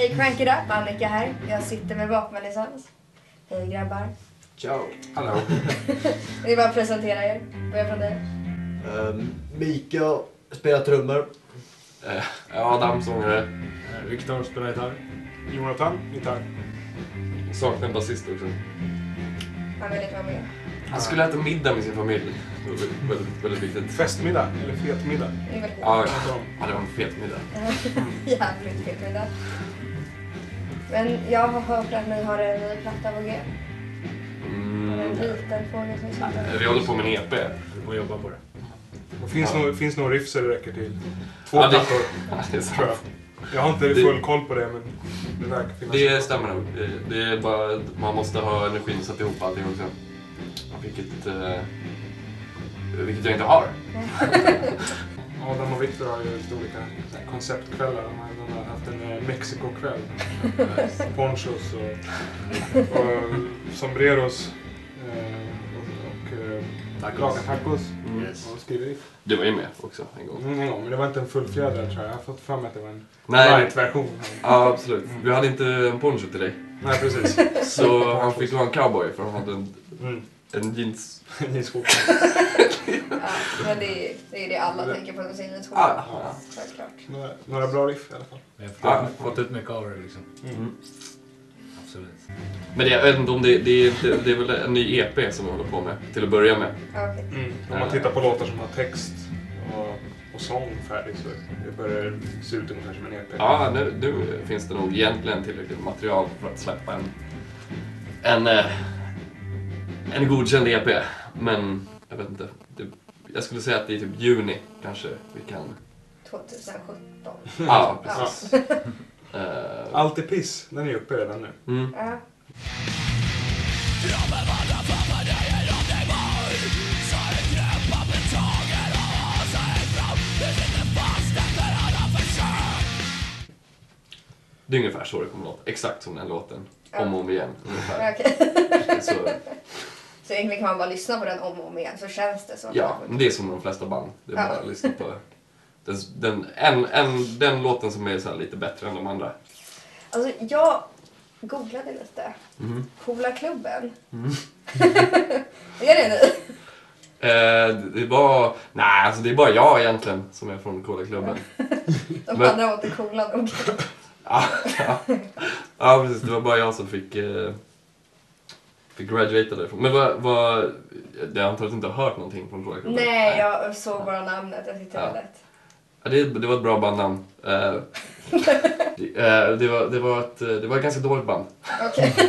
Hej Crank It Up, Annika här. Jag sitter med vapenlicens. Hej grabbar. Ciao. Hallå. Vill bara presentera er. Börja från dig. Um, Mika spelar trummor. Eh, Adam, sångare. Eh, Viktor spelar gitarr. Jonathan, gitarr. Saknar en basist också. Han vill inte vara med. Han skulle äta middag med sin familj. Det var väldigt, väldigt viktigt. Festmiddag, eller fetmiddag. Det är väldigt Ja, Ja. ja, det var en fet middag. Jävligt fet middag. Men jag har hört att ni har en ny platta på G. En Mm. liten fågel som sitter. Vi håller på med en EP. Vi får jobba på det. Det finns, Ja. nog, finns nog riff så det räcker till. Två Ja, det- plattor, Ja, det tror jag. Jag har inte Det- full koll på det, men det verkar finnas. Det stämmer nog. Det- Det är bara att man måste ha energin att sätta ihop allting också. Vilket, eh, vilket jag inte har. Viktor har ju lite olika konceptkvällar. De har, haft en eh, Mexiko-kväll. Ponchos och, och sombreros. Eh, eh, Tacos. laga tacos. Mm. Yes. Och skriver riff. Du var ju med också en gång. Mm, gång, men det var inte en fullfjädrad tror jag. Jag har fått mig att det var en light-version. ja absolut. Vi hade inte en poncho till dig. Nej, precis. Så han fick vara en cowboy för han hade en, Mm. En jeans... Jeansskjorta. Ja, men det är, det är det alla tänker på med sin Ah, nyhetsskola. ja. Självklart. Några, några bra riff i alla fall. Vi har fått, Ja. fått ut mycket av det liksom. Mm. Absolut. Men det, jag vet inte om det, det, är- det, det är väl en ny EP som vi håller på med till att börja med. Ja, okej. Mm. Om man tittar på låtar som har text och, och sång färdig så det börjar se ut ungefär som en EP. Ja, nu, nu finns det nog egentligen tillräckligt material för att släppa en, en, eh, en godkänd EP. Men jag vet inte. Det, jag skulle säga att det är typ juni kanske vi kan... 2017. Ja, precis. Eh, Allt är piss, den är uppe redan nu. mm. Ja. Det är ungefär så det kommer att låta. Exakt som den låten. Om och om igen. Ungefär. Okej. Så, Så egentligen kan man bara lyssna på den om och om igen så känns det så. ja, men det är som de flesta band. Det är bara att lyssna på den, den, en, en, den låten som är så lite bättre än de andra. Alltså jag googlade lite. Mhm. Coola klubben. Mm. är det ni? Eh, det är bara, nej alltså det är bara jag egentligen som är från Coola klubben. De Men- andra var inte coola nog. Ja, ja. ja precis, det var bara jag som fick, eh, fick graduata därifrån. Men vad, vad, jag antar att du inte har hört någonting från Coola klubben? Nej, jag såg bara namnet. Jag tyckte det var Ja. lätt. Ja, det, det var ett bra bandnamn. Eh, det, eh, det, var, det, var ett, eh, det var ett ganska dåligt band. Okej.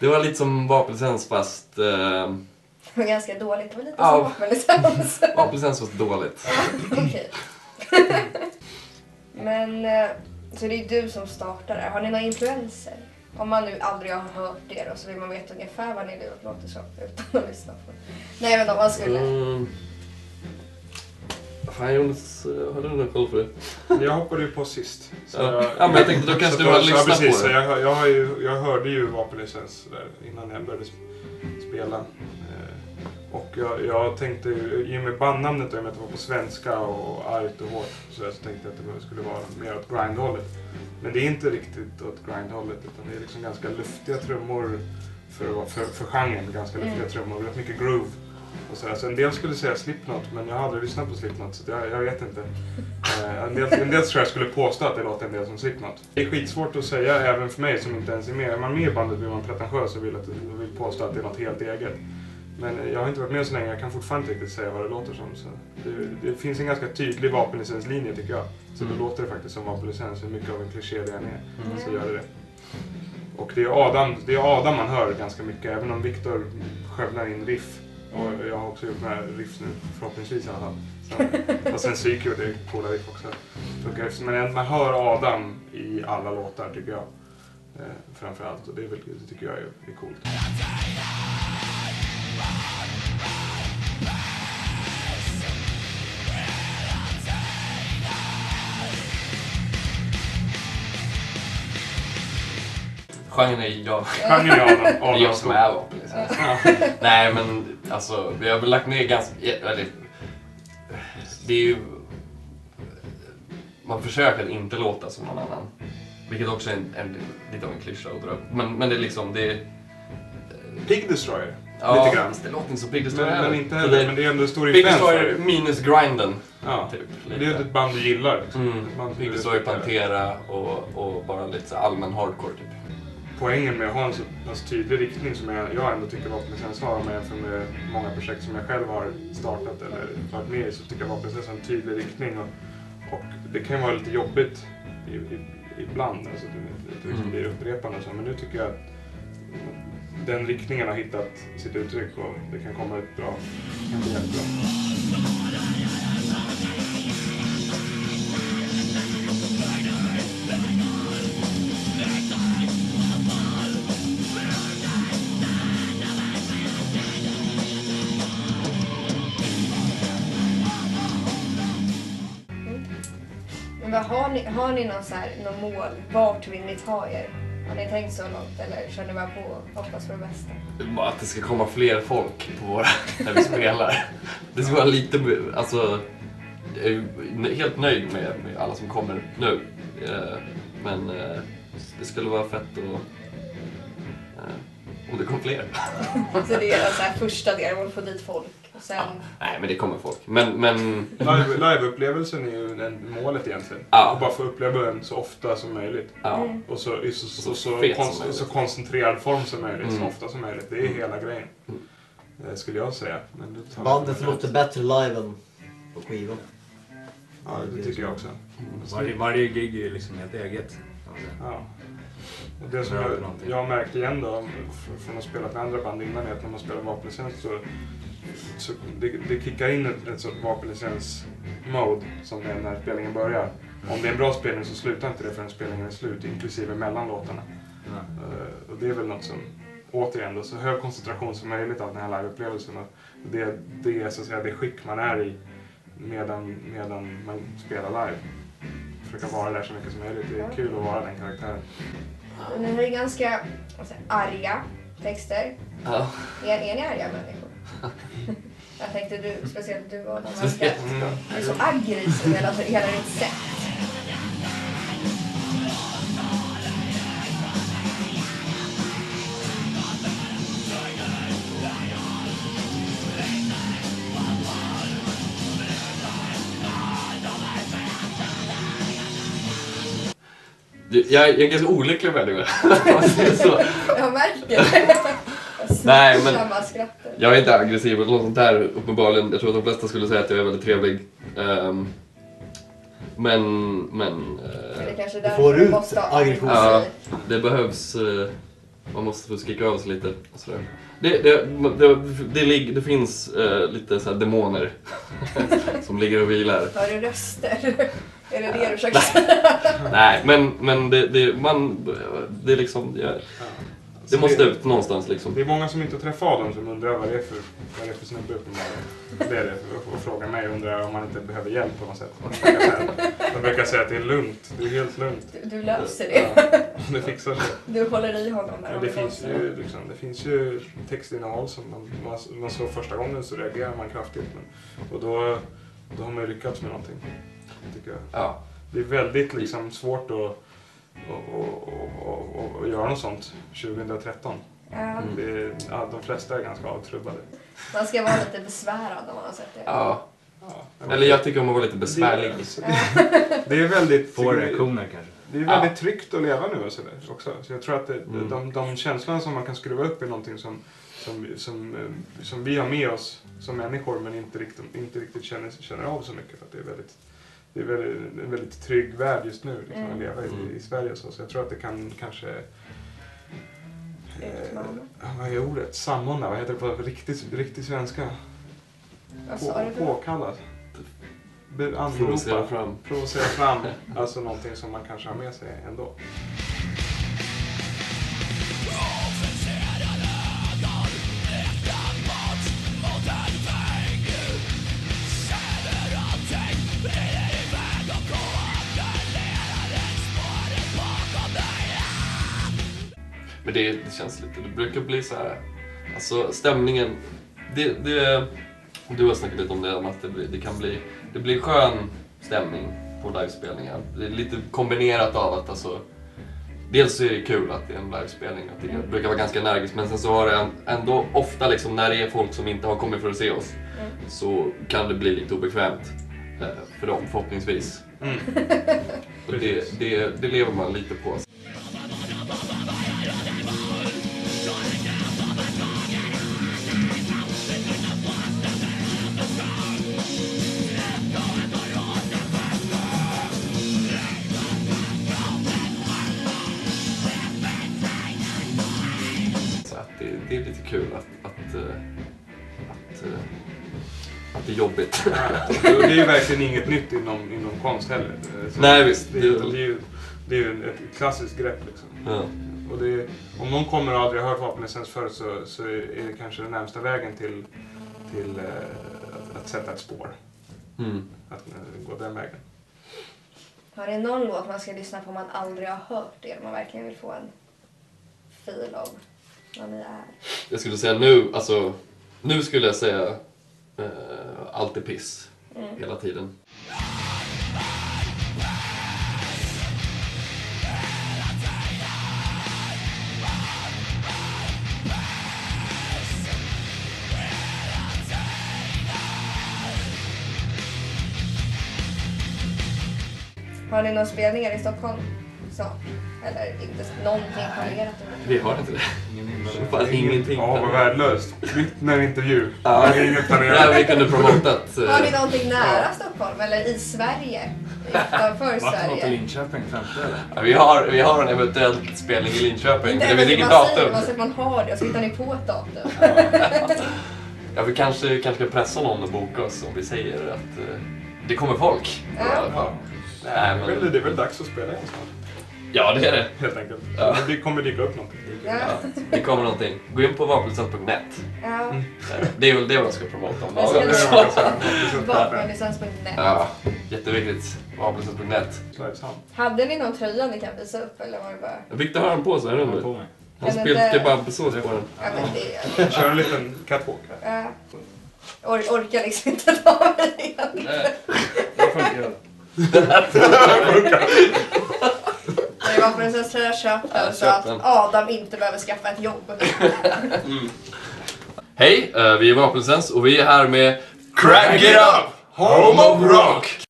Det var lite som vapenlicens fast... Eh, Det var ganska dåligt. Det var lite Ja. som vapenlicens. vapenlicens fast dåligt. Okej. Men, eh, så det är du som startar det. Har ni några influenser? Om man nu aldrig har hört er och så vill man veta ungefär vad ni låter som utan att lyssna på Nej men om man skulle... Mm. Fan Jonas, eh, har du någon koll på det? Jag hoppade ju på sist. Så Ja. jag, Ja, men jag tänkte, då kanske du har ja, lyssnat precis, på det. Jag, jag, har ju, jag hörde ju vapenlicens innan jag började sp- spela. Eh, Och jag, jag tänkte, ju- i och med bandnamnet och i och med att det var på svenska och argt och hårt så, så tänkte jag att det skulle vara mer åt grindhållet. Men det är inte riktigt åt grindhållet utan det är liksom ganska luftiga trummor för, att vara- för, för genren. Ganska luftiga Mm. trummor, rätt mycket groove. Och så, så en del skulle säga Slipknot men jag har aldrig lyssnat på Slipknot så jag, jag vet inte. Eh, en, del, en del tror jag skulle påstå att det låter en del som Slipknot. Det är skitsvårt att säga även för mig som inte ens är med. Är man med i bandet blir man pretentiös och vill, att, och vill påstå att det är något helt eget. Men jag har inte varit med så länge, jag kan fortfarande inte riktigt säga vad det låter som. Så det, det finns en ganska tydlig vapenlicenslinje tycker jag. Så Mm. då låter det faktiskt som vapenlicens, hur mycket av en kliché det än är. Mm. Så gör det det. Och det är, Adam, det är Adam man hör ganska mycket, även om Viktor skövlar in riff. Och jag har också gjort några riff nu, förhoppningsvis i alla fall. Så, och sen Syk gjorde coola riff också. Men man hör Adam i alla låtar tycker jag. Eh, framförallt. Och det, är väl, det tycker jag är, är coolt. Genren är jag. Genren är Adam. Det är Adam jag som är vapenlicens. Nej men alltså, vi har väl lagt ner ganska... Eller, det är ju... Man försöker att inte låta som någon annan. Vilket också är en, en, lite av en klyscha att dra upp. Men, men det är liksom, det är... Pig Destroyer. Ja, Lite grann. det låter inte så Pig Destroyer Men, men inte heller, men det är ändå en stor Pig influens för Destroyer minus grinden. Ja. Typ, Det är ett band du gillar. Liksom. Mm. Som Pig Destroyer. Pantera och, och bara lite så allmän hardcore typ. Poängen med att ha en så pass tydlig riktning som jag, jag ändå tycker Vapenlicens har, om jag jämför med många projekt som jag själv har startat eller varit med i, så tycker jag Vapenlicens har en tydlig riktning. Och, och det kan ju vara lite jobbigt i, i, ibland, alltså det, det liksom Mm. blir upprepande och så, men nu tycker jag att den riktningen har hittat sitt uttryck och det kan komma ut bra. Det kan bli jättebra. Vad, har, ni, har ni någon, så här, någon mål? Vart vill ni ta er? Har ni tänkt så långt eller kör ni bara på och hoppas på det bästa? Bara att det ska komma fler folk på våra, när vi spelar. Det ska vara lite, alltså, jag är helt nöjd med, med alla som kommer nu. Eh, men eh, det skulle vara fett att, eh, om det kom fler. Så det är den så här första delen, att få dit folk. Och sen, Nej, men det kommer folk. Men, men Live- Live-upplevelsen är ju en, målet egentligen. Ja. Att bara få uppleva den så ofta som möjligt. ja. Mm. Och så, i så, så så, så, kon- möjligt. så koncentrerad form som möjligt, så Mm. ofta som möjligt. Det är hela grejen. Mm. Skulle jag säga. Men det tar- Bandet låter bättre live än på skivan. Ja, det tycker jag också. Varje, varje gig är liksom helt eget. Ja. Det som jag, jag har märkt igen då, från att ha spelat med andra band innan, är att när man spelar vapenlicens så, så det, det kickar in ett, ett sånt vapenlicens-mode som det är när spelningen börjar. Om det är en bra spelning så slutar inte det förrän spelningen är slut, inklusive mellan låtarna. Eh, Och det är väl något som, återigen då, så hög koncentration som möjligt av den här liveupplevelsen. Det, det är så att säga det skick man är i medan, medan man spelar live. Försöka vara där så mycket som möjligt. Det är kul att vara den karaktären. Och ni har ju ganska säger, arga texter. ja. Är, är ni arga människor? Jag tänkte du, speciellt du Adam, Speciellt. verkar du är så aggressiv hela, hela ditt sätt. Jag är en ganska olycklig människa. så, Jag märker det. Jag Nej, men- jag är inte aggressiv eller något sånt där uppenbarligen. Jag tror att de flesta skulle säga att jag är väldigt trevlig. Ehm, men, men... kanske Du därför får du ut måste ha aggression. Ja, det behövs... eh, Man måste få skrika av sig lite. och sådär. Det, det, det, det, det finns eh, lite så här demoner som ligger och vilar. Hör du röster? Är det det du försöker säga? Nej, men, men det, det, man, det är liksom... Ja, det Så måste ut någonstans liksom. Det är många som inte har träffat Adam som undrar vad det är för, vad det är för snubbe uppenbarligen. Det är det. Och, frågar mig undrar om man inte behöver hjälp på något sätt. De brukar säga, de brukar säga att det är lugnt. Det är helt lugnt. Du, du löser det. Ja, det fixar sig. Du håller i honom där. Men det, finns ju, liksom, det finns ju textinnehåll som man, man, man såg första gången så reagerar man kraftigt. Men, och då, då har man ju lyckats med någonting. Tycker jag. Ja. Det är väldigt liksom, svårt att, att, att, att, att göra något sånt 2013. Ja, Mm. Det är, ja, de flesta är ganska avtrubbade. man ska vara lite besvärad om man har sett det. ja. Ja, Eller jag tycker om att vara lite besvärlig. Det, det är väldigt... Få reaktioner kanske. Det är Ja. väldigt tryggt att leva nu och sådär också. Så jag tror att det, Mm. de, de känslorna som man kan skruva upp är någonting som, som, som, eh, som vi har med oss som människor men inte riktigt, inte riktigt känner, känner av så mycket. För att det är väldigt, det är väldigt, en väldigt trygg värld just nu liksom, att Mm. leva i, Mm. i Sverige. Så, så jag tror att det kan kanske... Utmana. Eh, vad är ordet? Samordna? Vad heter det på riktigt, riktigt svenska? Vad sa du? På, för något? påkallat? Be- Provocera fram. Provocera fram. Alltså någonting som man kanske har med sig ändå. Men det, det känns lite, det brukar bli så här. Alltså stämningen, det, det, du har snackat lite om det, om att det, blir, det kan bli, det blir skön stämning på livespelningar. Det är lite kombinerat av att alltså, dels så är det kul att det är en livespelning, att det brukar vara ganska energiskt, men sen så har det ändå ofta liksom när det är folk som inte har kommit för att se oss så kan det bli lite obekvämt eh, för dem förhoppningsvis. Mm. Och det, det, det lever man lite på. Det, det är lite kul att, att, eh, att, eh, att det är jobbigt. Ja, det är ju verkligen inget nytt inom, inom konst heller. Eh, Så Nej, visst. Det är, ju- det är ju, det är ju ett klassiskt grepp liksom. Ja. Och det om någon kommer och aldrig har hört vapenlicens förut så, så är det kanske den närmsta vägen till, till att, att sätta ett spår. Mm. Att gå den vägen. Har ni någon låt man ska lyssna på om man aldrig har hört det? Om man verkligen vill få en fil av vad ni är. Jag skulle säga nu, alltså, nu skulle jag säga eh, allt är piss hela tiden. Har ni några spelningar i Stockholm snart? Eller inte någonting planerat? Vi har inte det. Ingen Fan, ingenting. Ja, vad värdelöst. En intervju. Ja. Det är inget Ja, planerat. vi kunde promotat. Har ni Eh, någonting nära Stockholm eller i Sverige? Utanför Sverige? Linköping, femte eller? ja, vi, har, vi har en eventuell spelning i Linköping. Inte Det vet även inget datum. man säger att man har det och så hittar ni på ett datum. Ja, vi kanske, kanske ska pressa någon att boka oss om vi säger att eh, det kommer folk. Ja. Fall. Nej, Det är väl- men, Det är väl dags att spela igen snart. Ja, det är det. Helt enkelt. Ja. Det kommer dyka upp någonting. Ja. Ja, det kommer någonting. Gå in på vapenlicens.net. Ja. Det är väl det man ska promota om Jag dagen. jag. Vapenlicens.net. Ja, jätteviktigt. Vapenlicens.net. Hade ni någon tröja ni kan visa upp eller var det bara... Victor har den på sig Jag på mig. Han inte- kebabsås på den. Ja men det är... Kör en liten catwalk här. Ja. Or orkar liksom inte ta mig igen. Nej. Det funkar. Det var tröja köpt Ja, så att den. Adam inte behöver skaffa ett jobb. Hej, eh, vi är Vapenlicens och vi är här med Crank It Up! Home of Rock!